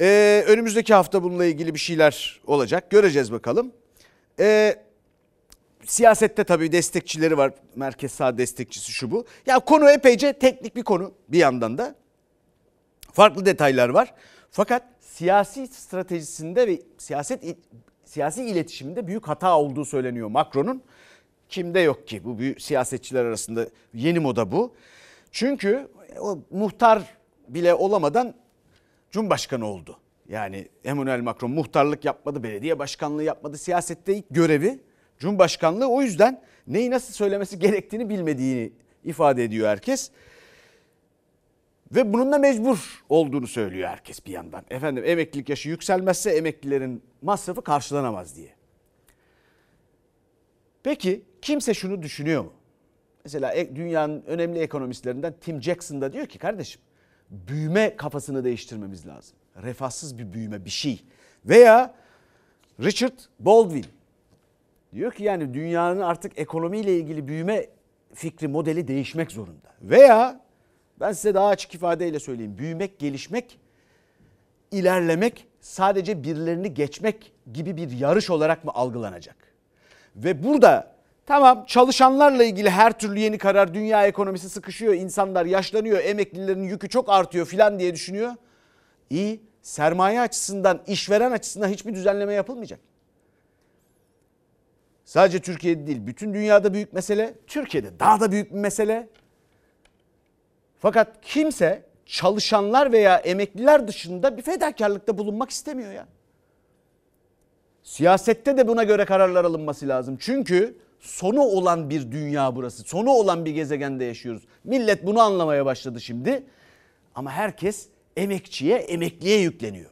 Ee, önümüzdeki hafta bununla ilgili bir şeyler olacak. Göreceğiz bakalım. Ee, siyasette tabii destekçileri var. Merkez sağ destekçisi şu bu. Ya konu epeyce teknik bir konu bir yandan da. Farklı detaylar var. Fakat siyasi stratejisinde ve siyaset siyasi iletişiminde büyük hata olduğu söyleniyor Macron'un. Kimde yok ki bu büyük siyasetçiler arasında yeni moda bu. Çünkü o muhtar bile olamadan Cumhurbaşkanı oldu. Yani Emmanuel Macron muhtarlık yapmadı, belediye başkanlığı yapmadı. Siyasette ilk görevi Cumhurbaşkanlığı. O yüzden neyi nasıl söylemesi gerektiğini bilmediğini ifade ediyor herkes. Ve bununla mecbur olduğunu söylüyor herkes bir yandan. Efendim emeklilik yaşı yükselmezse emeklilerin masrafı karşılanamaz diye. Peki kimse şunu düşünüyor mu? mesela e- dünyanın önemli ekonomistlerinden Tim Jackson da diyor ki kardeşim büyüme kafasını değiştirmemiz lazım. Refahsız bir büyüme bir şey. Veya Richard Baldwin diyor ki yani dünyanın artık ekonomiyle ilgili büyüme fikri modeli değişmek zorunda. Veya ben size daha açık ifadeyle söyleyeyim. Büyümek, gelişmek, ilerlemek sadece birilerini geçmek gibi bir yarış olarak mı algılanacak? Ve burada tamam çalışanlarla ilgili her türlü yeni karar dünya ekonomisi sıkışıyor, insanlar yaşlanıyor, emeklilerin yükü çok artıyor filan diye düşünüyor. İyi sermaye açısından, işveren açısından hiçbir düzenleme yapılmayacak. Sadece Türkiye'de değil, bütün dünyada büyük mesele, Türkiye'de daha da büyük bir mesele. Fakat kimse çalışanlar veya emekliler dışında bir fedakarlıkta bulunmak istemiyor ya. Siyasette de buna göre kararlar alınması lazım. Çünkü sonu olan bir dünya burası. Sonu olan bir gezegende yaşıyoruz. Millet bunu anlamaya başladı şimdi. Ama herkes emekçiye, emekliye yükleniyor.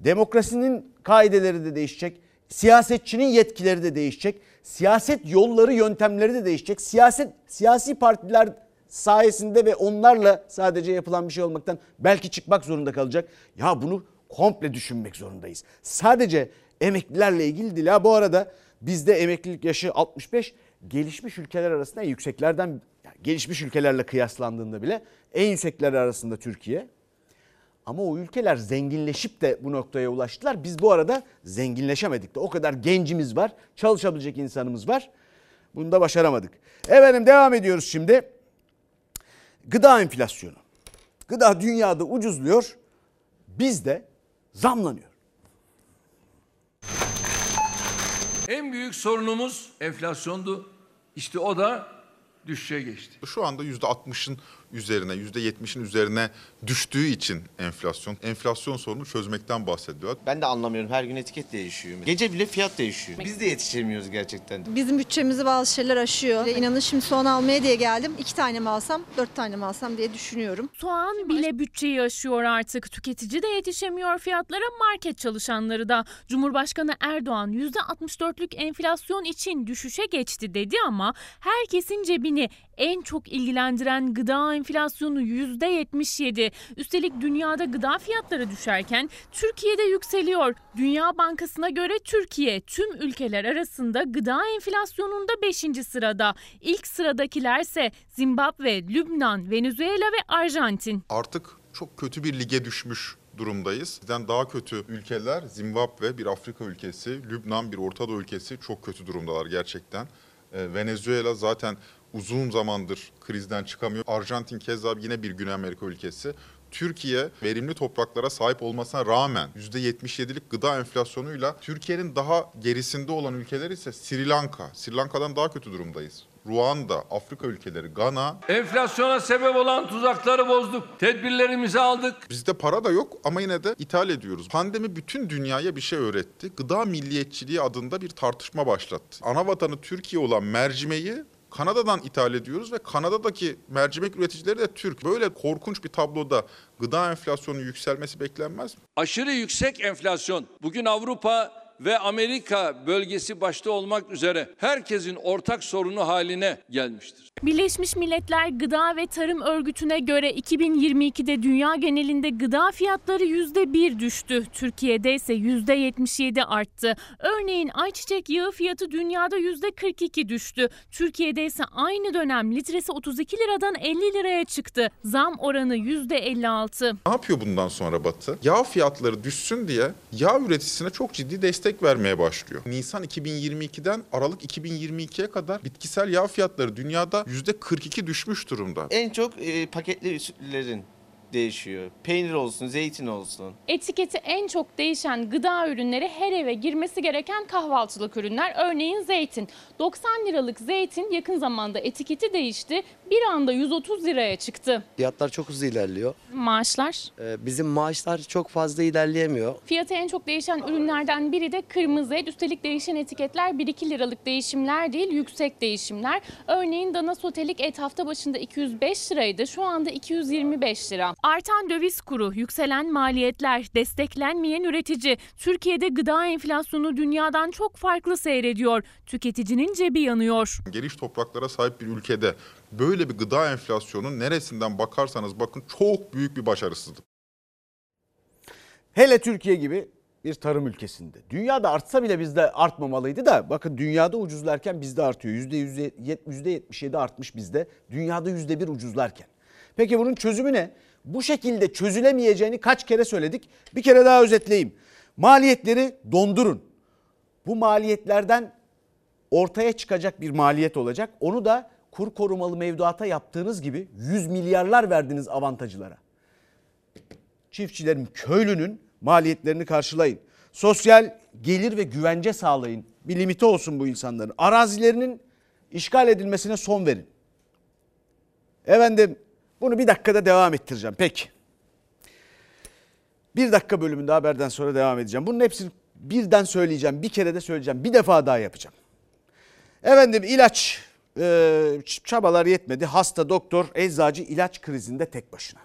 Demokrasinin kaideleri de değişecek. Siyasetçinin yetkileri de değişecek. Siyaset yolları, yöntemleri de değişecek. Siyaset siyasi partiler sayesinde ve onlarla sadece yapılan bir şey olmaktan belki çıkmak zorunda kalacak. Ya bunu komple düşünmek zorundayız. Sadece emeklilerle ilgili değil. Ha bu arada bizde emeklilik yaşı 65 gelişmiş ülkeler arasında en yükseklerden gelişmiş ülkelerle kıyaslandığında bile en yüksekler arasında Türkiye. Ama o ülkeler zenginleşip de bu noktaya ulaştılar. Biz bu arada zenginleşemedik de. O kadar gencimiz var, çalışabilecek insanımız var. Bunu da başaramadık. Efendim devam ediyoruz şimdi. Gıda enflasyonu. Gıda dünyada ucuzluyor. Bizde zamlanıyor. En büyük sorunumuz enflasyondu. İşte o da düşüşe geçti. Şu anda %60'ın üzerine, %70'in üzerine düştüğü için enflasyon, enflasyon sorunu çözmekten bahsediyor. Ben de anlamıyorum. Her gün etiket değişiyor. Gece bile fiyat değişiyor. Biz de yetişemiyoruz gerçekten. Bizim bütçemizi bazı şeyler aşıyor. İnanın şimdi soğan almaya diye geldim. İki tane mi alsam, dört tane mi alsam diye düşünüyorum. Soğan bile bütçeyi aşıyor artık. Tüketici de yetişemiyor fiyatlara, market çalışanları da. Cumhurbaşkanı Erdoğan %64'lük enflasyon için düşüşe geçti dedi ama herkesin cebini en çok ilgilendiren gıda enflasyonu %77. Üstelik dünyada gıda fiyatları düşerken Türkiye'de yükseliyor. Dünya Bankası'na göre Türkiye tüm ülkeler arasında gıda enflasyonunda 5. sırada. İlk sıradakilerse Zimbabwe, Lübnan, Venezuela ve Arjantin. Artık çok kötü bir lige düşmüş durumdayız. Bizden daha kötü ülkeler Zimbabwe bir Afrika ülkesi, Lübnan bir Orta Doğu ülkesi çok kötü durumdalar gerçekten. Ee, Venezuela zaten uzun zamandır krizden çıkamıyor. Arjantin keza yine bir Güney Amerika ülkesi. Türkiye verimli topraklara sahip olmasına rağmen %77'lik gıda enflasyonuyla Türkiye'nin daha gerisinde olan ülkeler ise Sri Lanka. Sri Lanka'dan daha kötü durumdayız. Ruanda, Afrika ülkeleri, Gana. Enflasyona sebep olan tuzakları bozduk. Tedbirlerimizi aldık. Bizde para da yok ama yine de ithal ediyoruz. Pandemi bütün dünyaya bir şey öğretti. Gıda milliyetçiliği adında bir tartışma başlattı. Ana vatanı Türkiye olan mercimeği Kanada'dan ithal ediyoruz ve Kanada'daki mercimek üreticileri de Türk. Böyle korkunç bir tabloda gıda enflasyonu yükselmesi beklenmez mi? Aşırı yüksek enflasyon bugün Avrupa ve Amerika bölgesi başta olmak üzere herkesin ortak sorunu haline gelmiştir. Birleşmiş Milletler Gıda ve Tarım Örgütü'ne göre 2022'de dünya genelinde gıda fiyatları %1 düştü. Türkiye'de ise %77 arttı. Örneğin ayçiçek yağı fiyatı dünyada %42 düştü. Türkiye'de ise aynı dönem litresi 32 liradan 50 liraya çıktı. Zam oranı %56. Ne yapıyor bundan sonra Batı? Yağ fiyatları düşsün diye yağ üreticisine çok ciddi destek vermeye başlıyor. Nisan 2022'den Aralık 2022'ye kadar bitkisel yağ fiyatları dünyada %42 düşmüş durumda. En çok e, paketli sütlerin değişiyor. Peynir olsun, zeytin olsun. Etiketi en çok değişen gıda ürünleri her eve girmesi gereken kahvaltılık ürünler. Örneğin zeytin. 90 liralık zeytin yakın zamanda etiketi değişti. Bir anda 130 liraya çıktı. Fiyatlar çok hızlı ilerliyor. Maaşlar? Ee, bizim maaşlar çok fazla ilerleyemiyor. Fiyatı en çok değişen ürünlerden biri de kırmızı et. Üstelik değişen etiketler 1-2 liralık değişimler değil, yüksek değişimler. Örneğin dana sotelik et hafta başında 205 liraydı. Şu anda 225 lira. Artan döviz kuru, yükselen maliyetler, desteklenmeyen üretici. Türkiye'de gıda enflasyonu dünyadan çok farklı seyrediyor. Tüketicinin cebi yanıyor. Geniş topraklara sahip bir ülkede böyle bir gıda enflasyonu neresinden bakarsanız bakın çok büyük bir başarısızlık. Hele Türkiye gibi bir tarım ülkesinde. Dünyada artsa bile bizde artmamalıydı da bakın dünyada ucuzlarken bizde artıyor. %77 artmış bizde. Dünyada %1 ucuzlarken. Peki bunun çözümü ne? Bu şekilde çözülemeyeceğini kaç kere söyledik? Bir kere daha özetleyeyim. Maliyetleri dondurun. Bu maliyetlerden ortaya çıkacak bir maliyet olacak. Onu da kur korumalı mevduata yaptığınız gibi 100 milyarlar verdiniz avantajlara. Çiftçilerin, köylünün maliyetlerini karşılayın. Sosyal gelir ve güvence sağlayın. Bir limiti olsun bu insanların. Arazilerinin işgal edilmesine son verin. Efendim bunu bir dakikada devam ettireceğim. Peki. Bir dakika bölümünde haberden sonra devam edeceğim. Bunun hepsini birden söyleyeceğim. Bir kere de söyleyeceğim. Bir defa daha yapacağım. Efendim ilaç e, çabalar yetmedi. Hasta doktor eczacı ilaç krizinde tek başına.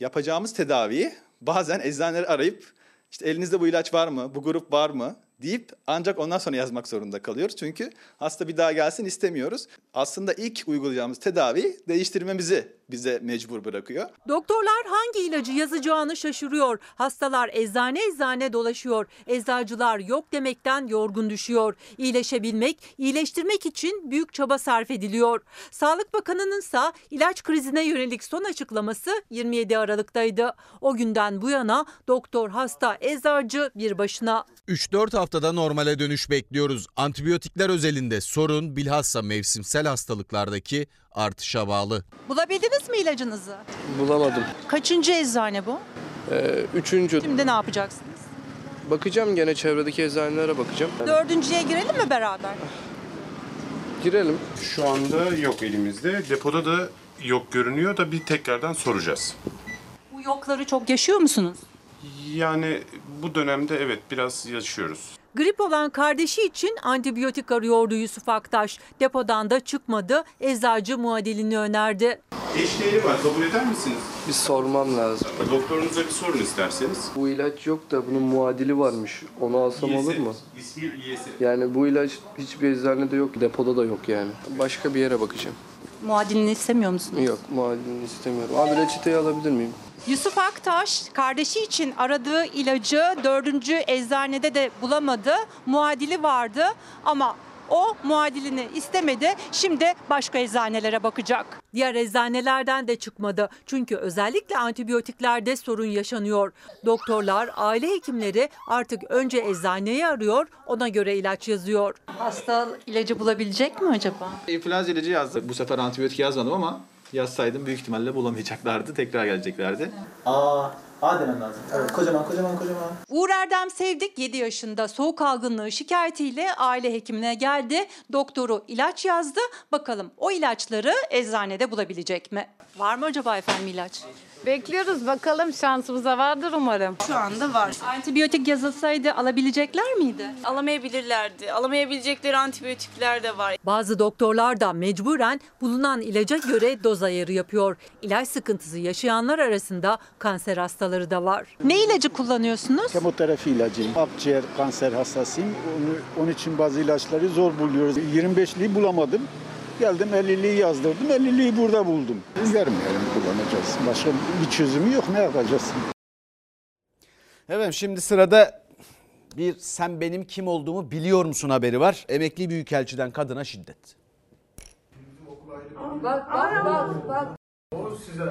Yapacağımız tedaviyi bazen eczaneleri arayıp işte elinizde bu ilaç var mı, bu grup var mı deyip ancak ondan sonra yazmak zorunda kalıyoruz. Çünkü hasta bir daha gelsin istemiyoruz. Aslında ilk uygulayacağımız tedavi değiştirmemizi bize mecbur bırakıyor. Doktorlar hangi ilacı yazacağını şaşırıyor. Hastalar eczane eczane dolaşıyor. Eczacılar yok demekten yorgun düşüyor. İyileşebilmek, iyileştirmek için büyük çaba sarf ediliyor. Sağlık Bakanı'nın ise ilaç krizine yönelik son açıklaması 27 Aralık'taydı. O günden bu yana doktor, hasta, eczacı bir başına. 3-4 haftada normale dönüş bekliyoruz. Antibiyotikler özelinde sorun bilhassa mevsimsel hastalıklardaki artışa bağlı. Bulabildiniz mi ilacınızı? Bulamadım. Kaçıncı eczane bu? Ee, üçüncü. Şimdi ne yapacaksınız? Bakacağım gene çevredeki eczanelere bakacağım. Dördüncüye girelim mi beraber? Girelim. Şu anda yok elimizde. Depoda da yok görünüyor da bir tekrardan soracağız. Bu yokları çok yaşıyor musunuz? Yani bu dönemde evet biraz yaşıyoruz. Grip olan kardeşi için antibiyotik arıyordu Yusuf Aktaş. Depodan da çıkmadı. Eczacı muadilini önerdi. Eşdeğeri var kabul eder misiniz? Bir sormam lazım. Doktorunuza bir sorun isterseniz. Bu ilaç yok da bunun muadili varmış. Onu alsam İyisi. olur mu? İsmi iyisi. Yani bu ilaç hiçbir eczanede yok. Depoda da yok yani. Başka bir yere bakacağım. Muadilini istemiyor musunuz? Yok muadilini istemiyorum. Abi reçeteyi alabilir miyim? Yusuf Aktaş kardeşi için aradığı ilacı dördüncü eczanede de bulamadı. Muadili vardı ama o muadilini istemedi. Şimdi başka eczanelere bakacak. Diğer eczanelerden de çıkmadı. Çünkü özellikle antibiyotiklerde sorun yaşanıyor. Doktorlar, aile hekimleri artık önce eczaneyi arıyor, ona göre ilaç yazıyor. Hasta ilacı bulabilecek mi acaba? İnfluenza ilacı yazdı. Bu sefer antibiyotik yazmadım ama yazsaydım büyük ihtimalle bulamayacaklardı. Tekrar geleceklerdi. Aa, A demen lazım. Evet, kocaman kocaman kocaman. Uğur Erdem Sevdik 7 yaşında soğuk algınlığı şikayetiyle aile hekimine geldi. Doktoru ilaç yazdı. Bakalım o ilaçları eczanede bulabilecek mi? Var mı acaba efendim ilaç? Bekliyoruz bakalım şansımıza vardır umarım. Şu anda var. Antibiyotik yazılsaydı alabilecekler miydi? Alamayabilirlerdi. Alamayabilecekleri antibiyotikler de var. Bazı doktorlar da mecburen bulunan ilaca göre doz ayarı yapıyor. İlaç sıkıntısı yaşayanlar arasında kanser hastaları da var. Ne ilacı kullanıyorsunuz? Kemoterapi ilacıyım. Akciğer kanser hastasıyım. Onu, onun için bazı ilaçları zor buluyoruz. 25'liği bulamadım. Geldim 50'liği yazdırdım. 50'liği burada buldum. Vermeyelim kullanacağız. Başka bir çözümü yok. Ne yapacağız? Efendim şimdi sırada bir sen benim kim olduğumu biliyor musun haberi var. Emekli Büyükelçiden kadına şiddet. Bak bak bak bak. O size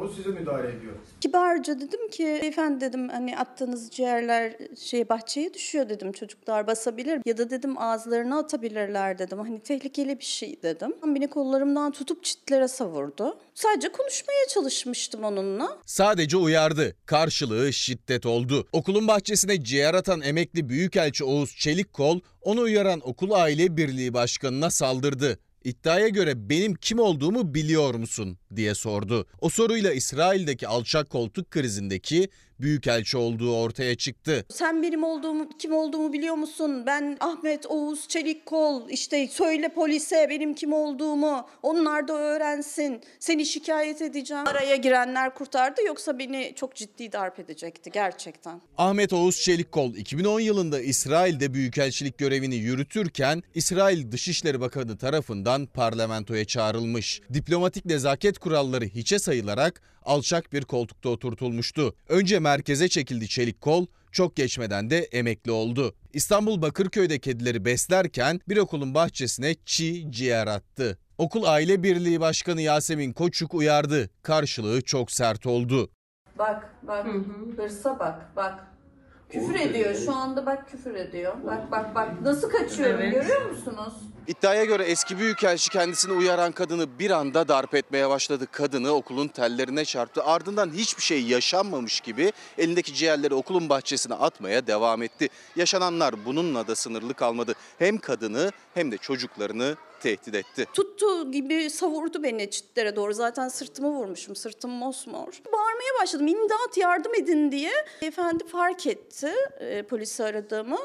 o size müdahale ediyor. Kibarca dedim ki beyefendi dedim hani attığınız ciğerler şey bahçeye düşüyor dedim çocuklar basabilir ya da dedim ağızlarına atabilirler dedim hani tehlikeli bir şey dedim. Beni kollarımdan tutup çitlere savurdu. Sadece konuşmaya çalışmıştım onunla. Sadece uyardı. Karşılığı şiddet oldu. Okulun bahçesine ciğer atan emekli Büyükelçi Oğuz Çelikkol onu uyaran okul aile birliği başkanına saldırdı. İddiaya göre benim kim olduğumu biliyor musun diye sordu. O soruyla İsrail'deki alçak koltuk krizindeki büyükelçi olduğu ortaya çıktı. Sen benim olduğumu, kim olduğumu biliyor musun? Ben Ahmet Oğuz Çelikkol. İşte söyle polise benim kim olduğumu. Onlar da öğrensin. Seni şikayet edeceğim. Araya girenler kurtardı yoksa beni çok ciddi darp edecekti gerçekten. Ahmet Oğuz Çelikkol 2010 yılında İsrail'de büyükelçilik görevini yürütürken İsrail Dışişleri Bakanı tarafından parlamentoya çağrılmış. Diplomatik nezaket kuralları hiçe sayılarak alçak bir koltukta oturtulmuştu. Önce merkeze çekildi Çelikkol, çok geçmeden de emekli oldu. İstanbul Bakırköy'de kedileri beslerken bir okulun bahçesine çiğ ciğer attı. Okul Aile Birliği Başkanı Yasemin Koçuk uyardı. Karşılığı çok sert oldu. Bak bak hırsa bak bak. Küfür ediyor şu anda bak küfür ediyor. Bak bak bak nasıl kaçıyorum Evet. görüyor musunuz? İddiaya göre eski büyükelçi kendisini uyaran kadını bir anda darp etmeye başladı. Kadını okulun tellerine çarptı. Ardından hiçbir şey yaşanmamış gibi elindeki ciğerleri okulun bahçesine atmaya devam etti. Yaşananlar bununla da sınırlı kalmadı. Hem kadını hem de çocuklarını tehdit etti. Tuttuğu gibi savurdu beni çitlere doğru. Zaten sırtımı vurmuşum. Sırtım mosmor. Bağırmaya başladım. İmdat yardım edin diye. Efendi fark etti e, polisi aradığımı.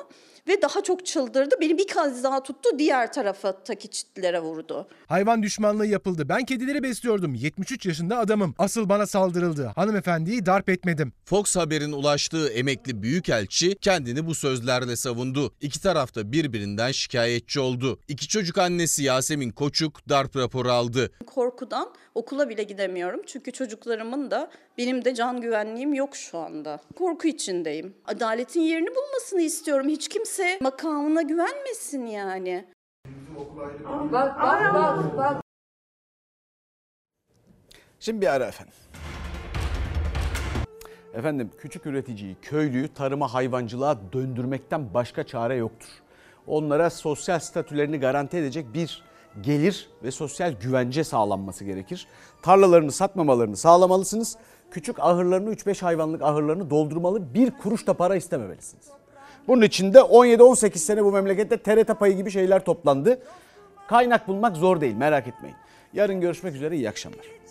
Ve daha çok çıldırdı. Beni bir kez daha tuttu. Diğer taraftaki çitlere vurdu. Hayvan düşmanlığı yapıldı. Ben kedileri besliyordum. 73 yaşında adamım. Asıl bana saldırıldı. Hanımefendiyi darp etmedim. Fox Haber'in ulaştığı emekli büyükelçi kendini bu sözlerle savundu. İki taraf da birbirinden şikayetçi oldu. İki çocuk annesi Yasemin Koçuk darp raporu aldı. Korkudan okula bile gidemiyorum. Çünkü çocuklarımın da benim de can güvenliğim yok şu anda. Korku içindeyim. Adaletin yerini bulmasını istiyorum. Hiç kimse makamına güvenmesin yani. Bak bak bak bak. Şimdi bir ara efendim. Efendim küçük üreticiyi, köylüyü tarıma hayvancılığa döndürmekten başka çare yoktur. Onlara sosyal statülerini garanti edecek bir gelir ve sosyal güvence sağlanması gerekir. Tarlalarını satmamalarını sağlamalısınız. Küçük ahırlarını 3-5 hayvanlık ahırlarını doldurmalı bir kuruş da para istememelisiniz. Bunun için de 17-18 sene bu memlekette TRT payı gibi şeyler toplandı. Kaynak bulmak zor değil merak etmeyin. Yarın görüşmek üzere iyi akşamlar.